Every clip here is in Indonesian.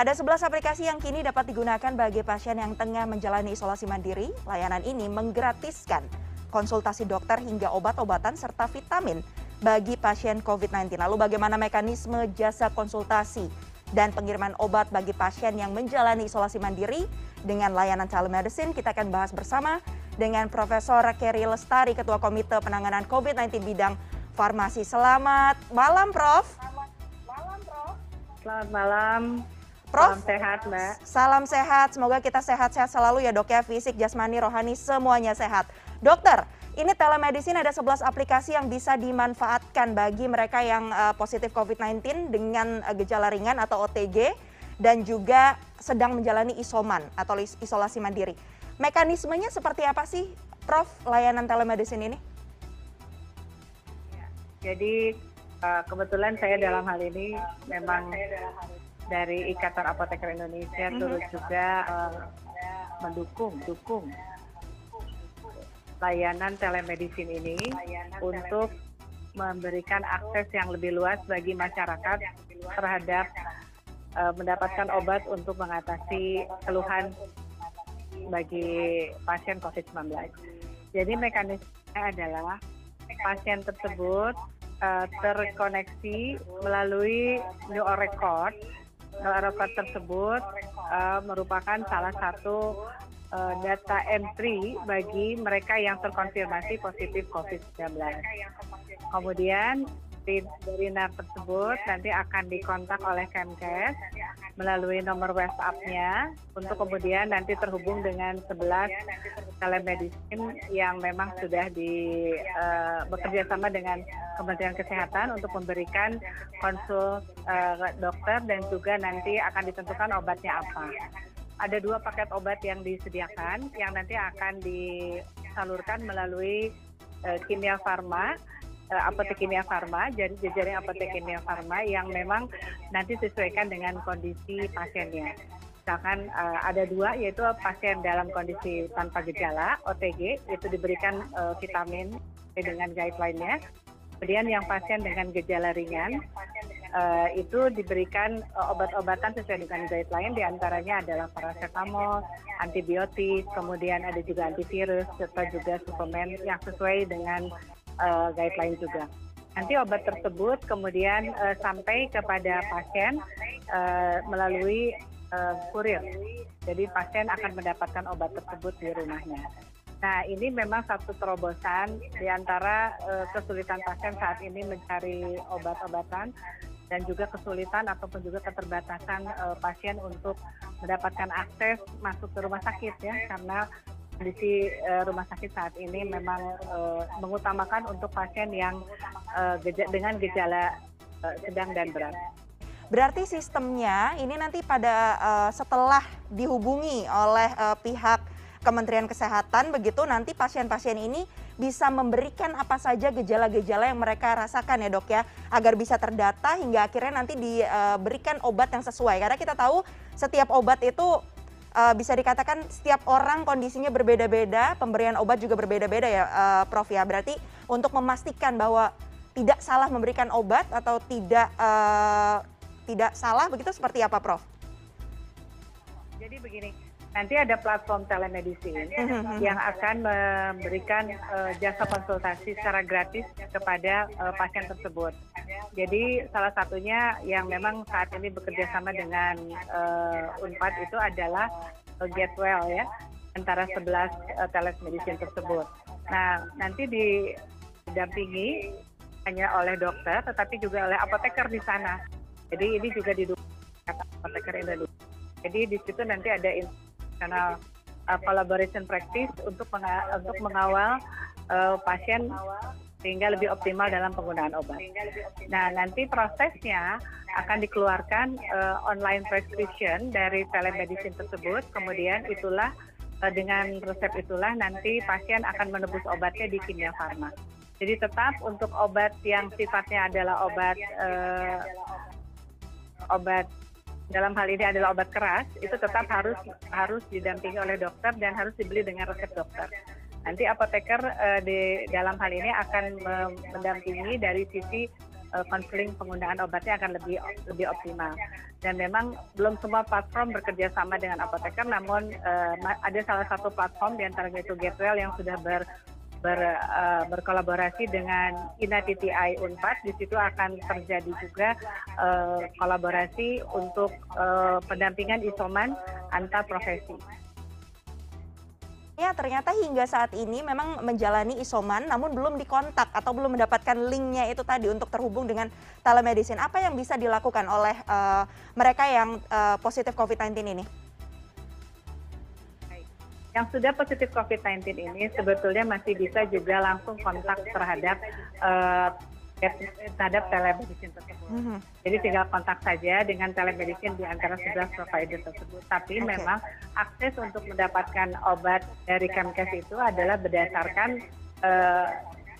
Ada 11 aplikasi yang kini dapat digunakan bagi pasien yang tengah menjalani isolasi mandiri. Layanan ini menggratiskan konsultasi dokter hingga obat-obatan serta vitamin bagi pasien COVID-19. Lalu bagaimana mekanisme jasa konsultasi dan pengiriman obat bagi pasien yang menjalani isolasi mandiri dengan layanan telemedicine? Kita akan bahas bersama dengan Profesor Kerry Lestari, Ketua Komite Penanganan COVID-19 bidang farmasi. Selamat malam, Prof. Selamat malam, Prof. Selamat malam. Prof. Salam sehat, Mbak. Salam sehat. Semoga kita sehat-sehat selalu ya dok ya. Fisik, jasmani, rohani semuanya sehat. Dokter, ini telemedicine ada 11 aplikasi yang bisa dimanfaatkan bagi mereka yang uh, positif COVID-19 dengan uh, gejala ringan atau OTG dan juga sedang menjalani isoman atau isolasi mandiri. Mekanismenya seperti apa sih, Prof, layanan telemedicine ini? Ya, jadi uh, kebetulan saya dalam hal ini memang dari Ikatan Apoteker Indonesia mm -hmm. turut juga uh, mendukung dukung layanan telemedicine ini layanan untuk memberikan akses yang lebih luas bagi masyarakat terhadap uh, mendapatkan obat untuk mengatasi keluhan bagi pasien COVID-19. Jadi mekanismenya adalah pasien tersebut uh, terkoneksi melalui new record record tersebut uh, merupakan salah satu uh, data entry bagi mereka yang terkonfirmasi positif COVID-19. Kemudian dari NAR tersebut nanti akan dikontak oleh Kemkes melalui nomor WhatsApp-nya untuk kemudian nanti terhubung dengan 11 telemedicine yang memang sudah di uh, bekerja sama dengan Kementerian Kesehatan untuk memberikan konsul uh, dokter dan juga nanti akan ditentukan obatnya apa. Ada dua paket obat yang disediakan yang nanti akan disalurkan melalui uh, Kimia Farma apotek kimia farma, jadi jajaran apotek kimia farma yang memang nanti sesuaikan dengan kondisi pasiennya. Misalkan uh, ada dua yaitu pasien dalam kondisi tanpa gejala OTG itu diberikan uh, vitamin dengan guideline-nya. Kemudian yang pasien dengan gejala ringan uh, itu diberikan uh, obat-obatan sesuai dengan guideline di antaranya adalah paracetamol, antibiotik, kemudian ada juga antivirus serta juga suplemen yang sesuai dengan guideline juga. Nanti obat tersebut kemudian uh, sampai kepada pasien uh, melalui uh, kurir. Jadi pasien akan mendapatkan obat tersebut di rumahnya. Nah ini memang satu terobosan di antara uh, kesulitan pasien saat ini mencari obat-obatan dan juga kesulitan ataupun juga keterbatasan uh, pasien untuk mendapatkan akses masuk ke rumah sakit ya karena kondisi uh, rumah sakit saat ini memang uh, mengutamakan untuk pasien yang geja dengan gejala sedang dan berat. Berarti sistemnya ini nanti pada uh, setelah dihubungi oleh uh, pihak Kementerian Kesehatan begitu nanti pasien-pasien ini bisa memberikan apa saja gejala-gejala yang mereka rasakan ya dok ya agar bisa terdata hingga akhirnya nanti diberikan obat yang sesuai karena kita tahu setiap obat itu uh, bisa dikatakan setiap orang kondisinya berbeda-beda, pemberian obat juga berbeda-beda ya, uh, Prof ya. Berarti untuk memastikan bahwa tidak salah memberikan obat atau tidak uh, tidak salah begitu seperti apa, Prof? Jadi begini, nanti ada platform telemedicine mm-hmm. yang akan memberikan uh, jasa konsultasi secara gratis kepada uh, pasien tersebut. Jadi salah satunya yang memang saat ini bekerja sama dengan uh, Unpad itu adalah Getwell ya antara 11 uh, telemedicine tersebut. Nah nanti didampingi hanya oleh dokter, tetapi juga oleh apoteker di sana. Jadi ini juga didukung apoteker Indonesia. Jadi di situ nanti ada internal uh, collaboration practice untuk untuk mengawal uh, pasien sehingga lebih optimal dalam penggunaan obat. Nah, nanti prosesnya akan dikeluarkan uh, online prescription dari telemedicine tersebut, kemudian itulah uh, dengan resep itulah nanti pasien akan menebus obatnya di kimia farma. Jadi tetap untuk obat yang sifatnya adalah obat uh, obat dalam hal ini adalah obat keras itu tetap harus harus didampingi oleh dokter dan harus dibeli dengan resep dokter. Nanti apoteker uh, di dalam hal ini akan mendampingi dari sisi konseling penggunaan obatnya akan lebih lebih optimal. Dan memang belum semua platform bekerja sama dengan apoteker, namun uh, ada salah satu platform di antaranya itu Getwell yang sudah ber, ber, uh, berkolaborasi dengan INA.TI Unpad. Di situ akan terjadi juga uh, kolaborasi untuk uh, pendampingan isoman antar profesi ya ternyata hingga saat ini memang menjalani isoman namun belum dikontak atau belum mendapatkan linknya itu tadi untuk terhubung dengan telemedicine. Apa yang bisa dilakukan oleh uh, mereka yang uh, positif COVID-19 ini? Yang sudah positif COVID-19 ini sebetulnya masih bisa juga langsung kontak terhadap uh, terhadap telemedicine tersebut. Mm -hmm. Jadi tinggal kontak saja dengan telemedicine di antara 11 provider tersebut. Tapi okay. memang akses untuk mendapatkan obat dari Kemkes itu adalah berdasarkan uh,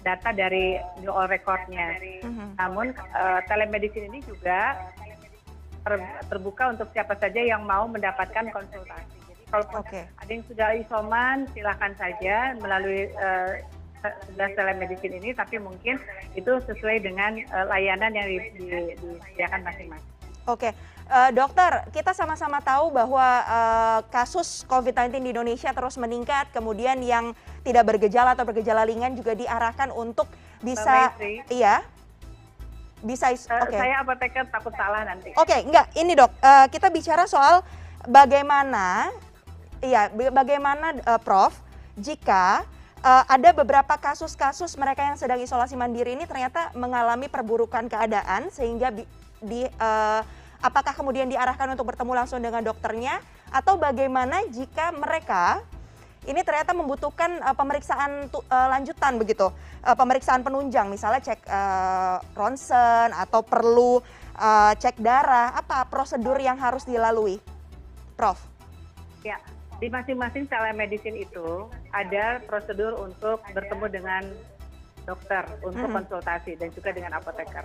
data dari new all recordnya. Mm -hmm. Namun uh, telemedicine ini juga ter terbuka untuk siapa saja yang mau mendapatkan konsultasi. Jadi kalau okay. ada yang sudah isoman, silakan saja melalui uh, sebelas telemedicine ini, tapi mungkin itu sesuai dengan uh, layanan yang disediakan masing-masing. Oke, uh, dokter, kita sama-sama tahu bahwa uh, kasus COVID-19 di Indonesia terus meningkat, kemudian yang tidak bergejala atau bergejala ringan juga diarahkan untuk bisa, iya, bisa. Uh, okay. Saya apoteker takut salah nanti. Oke, okay, enggak, ini dok, uh, kita bicara soal bagaimana, iya, bagaimana, uh, Prof, jika uh, ada beberapa kasus-kasus mereka yang sedang isolasi mandiri ini ternyata mengalami perburukan keadaan sehingga di, di uh, apakah kemudian diarahkan untuk bertemu langsung dengan dokternya atau bagaimana jika mereka ini ternyata membutuhkan uh, pemeriksaan uh, lanjutan begitu uh, pemeriksaan penunjang misalnya cek uh, ronsen atau perlu uh, cek darah apa prosedur yang harus dilalui? Prof. Ya di masing-masing telemedicine itu ada prosedur untuk bertemu dengan dokter untuk konsultasi dan juga dengan apoteker.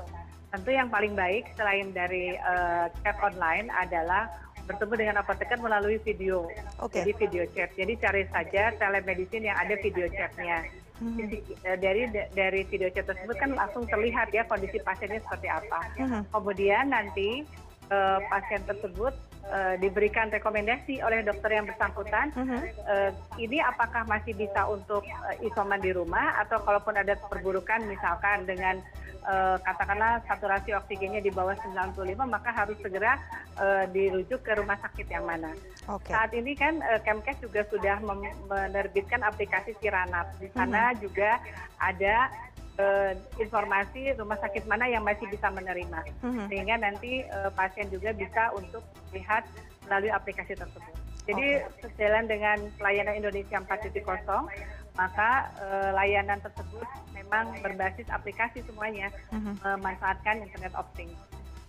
Tentu yang paling baik selain dari uh, chat online adalah bertemu dengan apoteker melalui video, okay. jadi video chat. Jadi cari saja telemedicine yang ada video chatnya. Hmm. Dari dari video chat tersebut kan langsung terlihat ya kondisi pasiennya seperti apa. Hmm. Kemudian nanti uh, pasien tersebut diberikan rekomendasi oleh dokter yang bersangkutan, -huh. uh, ini apakah masih bisa untuk uh, isoman di rumah atau kalaupun ada perburukan misalkan dengan katakanlah saturasi oksigennya di bawah 95 maka harus segera dirujuk ke rumah sakit yang mana. Okay. Saat ini kan Kemkes juga sudah menerbitkan aplikasi Siranap. Di sana -huh. juga ada informasi rumah sakit mana yang masih bisa menerima mm-hmm. sehingga nanti uh, pasien juga bisa untuk lihat melalui aplikasi tersebut. Jadi sejalan dengan pelayanan Indonesia 4.0 maka uh, layanan tersebut memang berbasis aplikasi semuanya mm-hmm. memanfaatkan internet of things.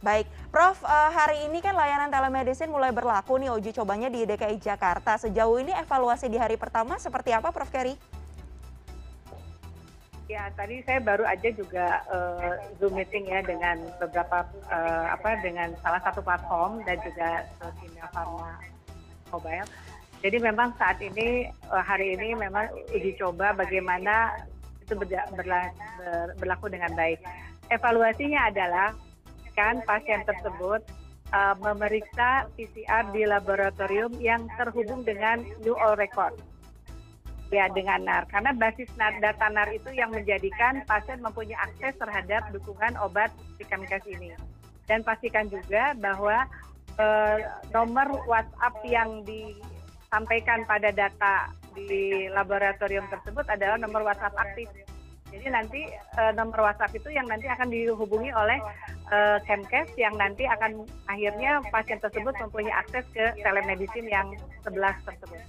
Baik, Prof, hari ini kan layanan telemedicine mulai berlaku nih uji cobanya di DKI Jakarta. Sejauh ini evaluasi di hari pertama seperti apa, Prof Kerry? Ya, tadi saya baru aja juga uh, Zoom meeting ya dengan beberapa uh, apa dengan salah satu platform dan juga Kimia Pharma Mobile. Jadi memang saat ini uh, hari ini memang uji coba bagaimana itu berla, berla, ber, berlaku dengan baik. Evaluasinya adalah kan pasien tersebut uh, memeriksa PCR di laboratorium yang terhubung dengan New All Record ya dengan NAR. Karena basis data NAR itu yang menjadikan pasien mempunyai akses terhadap dukungan obat Picamcas ini. Dan pastikan juga bahwa eh, nomor WhatsApp yang disampaikan pada data di laboratorium tersebut adalah nomor WhatsApp aktif. Jadi nanti uh, nomor WhatsApp itu yang nanti akan dihubungi oleh uh, Kemkes yang nanti akan akhirnya pasien tersebut mempunyai akses ke telemedicine yang 11 tersebut.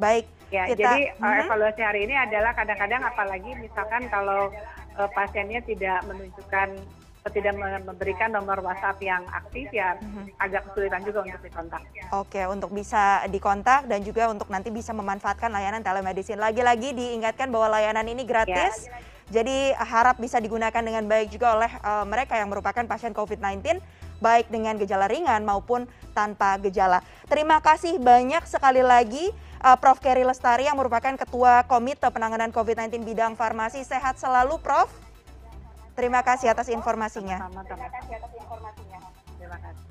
Baik. Ya, kita, jadi uh, evaluasi hari ini adalah kadang-kadang apalagi misalkan kalau uh, pasiennya tidak menunjukkan tidak memberikan nomor WhatsApp yang aktif ya uh-huh. agak kesulitan juga untuk dikontak. Oke, untuk bisa dikontak dan juga untuk nanti bisa memanfaatkan layanan telemedicine. Lagi-lagi diingatkan bahwa layanan ini gratis. Ya. Jadi harap bisa digunakan dengan baik juga oleh uh, mereka yang merupakan pasien COVID-19 baik dengan gejala ringan maupun tanpa gejala. Terima kasih banyak sekali lagi uh, Prof. Kerry Lestari yang merupakan Ketua Komite Penanganan COVID-19 Bidang Farmasi. Sehat selalu Prof. Terima kasih atas informasinya. Terima kasih atas informasinya. Terima kasih.